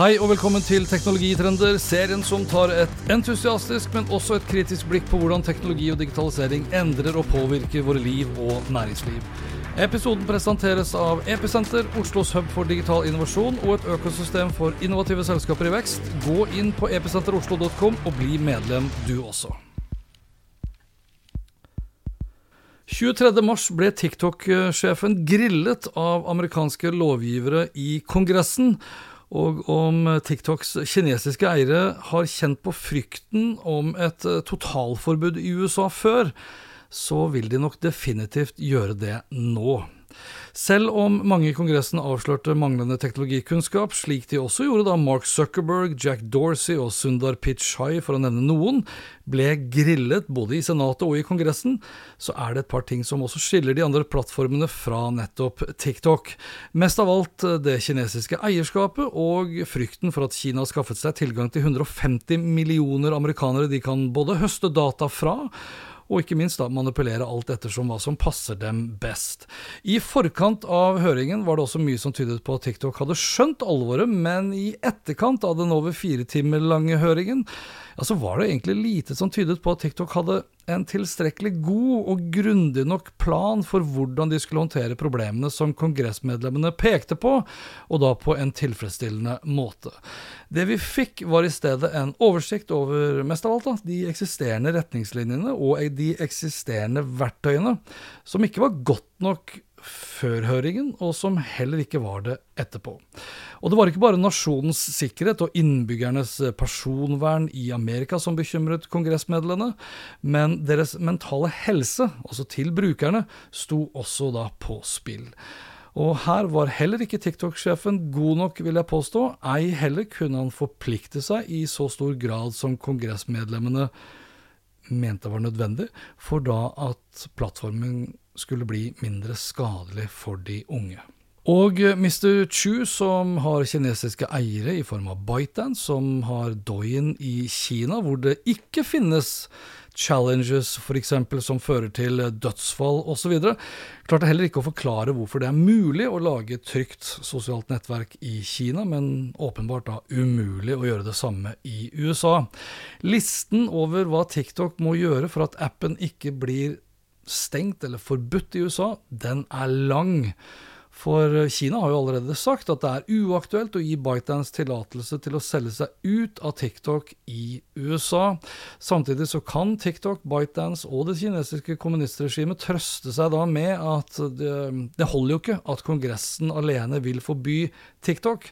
Hei og velkommen til Teknologitrender, serien som tar et entusiastisk, men også et kritisk blikk på hvordan teknologi og digitalisering endrer og påvirker våre liv og næringsliv. Episoden presenteres av Episenter, Oslos hub for digital innovasjon og et økosystem for innovative selskaper i vekst. Gå inn på episenteroslo.com og bli medlem du også. 23.3 ble TikTok-sjefen grillet av amerikanske lovgivere i Kongressen og om TikToks kinesiske eiere har kjent på frykten om et totalforbud i USA før, så vil de nok definitivt gjøre det nå. Selv om mange i Kongressen avslørte manglende teknologikunnskap, slik de også gjorde da Mark Zuckerberg, Jack Dorsey og Sundar Pichai, for å nevne noen, ble grillet både i Senatet og i Kongressen, så er det et par ting som også skiller de andre plattformene fra nettopp TikTok. Mest av alt det kinesiske eierskapet og frykten for at Kina har skaffet seg tilgang til 150 millioner amerikanere de kan både høste data fra, og ikke minst da manipulere alt ettersom hva som passer dem best. I forkant av høringen var det også mye som tydet på at TikTok hadde skjønt alvoret, men i etterkant av den over fire timer lange høringen, ja, så var det egentlig lite som tydet på at TikTok hadde en tilstrekkelig god og grundig nok plan for hvordan de skulle håndtere problemene som kongressmedlemmene pekte på, og da på en tilfredsstillende måte. Det vi fikk, var i stedet en oversikt over mest av alt da, de eksisterende retningslinjene og de eksisterende verktøyene, som ikke var godt nok før høringen, og som heller ikke var det etterpå. Og det var ikke bare nasjonens sikkerhet og innbyggernes personvern i Amerika som bekymret kongressmedlemmene, men deres mentale helse, altså til brukerne, sto også da på spill. Og her var heller ikke TikTok-sjefen god nok, vil jeg påstå, ei heller kunne han forplikte seg i så stor grad som kongressmedlemmene mente var nødvendig, for da at plattformen skulle bli mindre skadelig for de unge. Og eh, Mr. Chu, som har kinesiske eiere i form av ByteDance, som har Doyen i Kina, hvor det ikke finnes challenges f.eks. som fører til dødsfall osv., klarte heller ikke å forklare hvorfor det er mulig å lage et trygt sosialt nettverk i Kina, men åpenbart da umulig å gjøre det samme i USA. Listen over hva TikTok må gjøre for at appen ikke blir stengt eller forbudt i USA, den er lang. For Kina har jo allerede sagt at det er uaktuelt å gi ByteDance tillatelse til å selge seg ut av TikTok i USA. Samtidig så kan TikTok, ByteDance og det kinesiske kommunistregimet trøste seg da med at det, det holder jo ikke at Kongressen alene vil forby TikTok.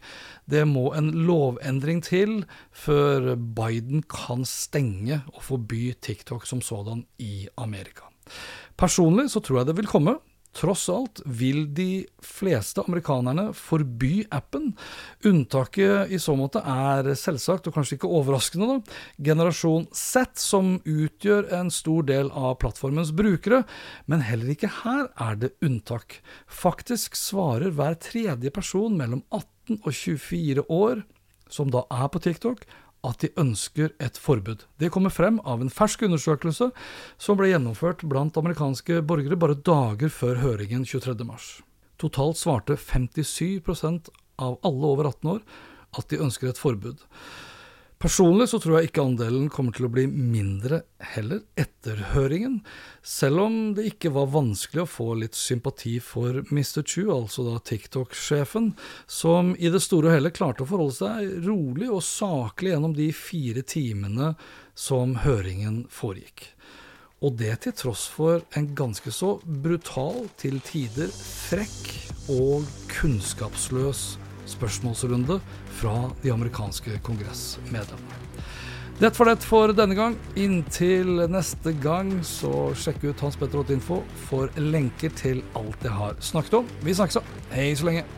Det må en lovendring til før Biden kan stenge og forby TikTok som sådan i Amerika. Personlig så tror jeg det vil komme. Tross alt vil de fleste amerikanerne forby appen. Unntaket i så måte er selvsagt, og kanskje ikke overraskende, da, generasjon Z, som utgjør en stor del av plattformens brukere. Men heller ikke her er det unntak. Faktisk svarer hver tredje person mellom 18 og 24 år, som da er på TikTok, at de ønsker et forbud. Det kommer frem av en fersk undersøkelse som ble gjennomført blant amerikanske borgere bare dager før høringen 23.3. Totalt svarte 57% av alle over 18 år at de ønsker et forbud. Personlig så tror jeg ikke andelen kommer til å bli mindre heller etter høringen, selv om det ikke var vanskelig å få litt sympati for Mr. Chu, altså da TikTok-sjefen, som i det store og hele klarte å forholde seg rolig og saklig gjennom de fire timene som høringen foregikk. Og det til tross for en ganske så brutal, til tider frekk og kunnskapsløs spørsmålsrunde fra de amerikanske kongressmedlemmene. Dett for dett for denne gang. Inntil neste gang, så sjekk ut Hans Petter Info for lenker til alt jeg har snakket om. Vi snakkes, så. Hei så lenge.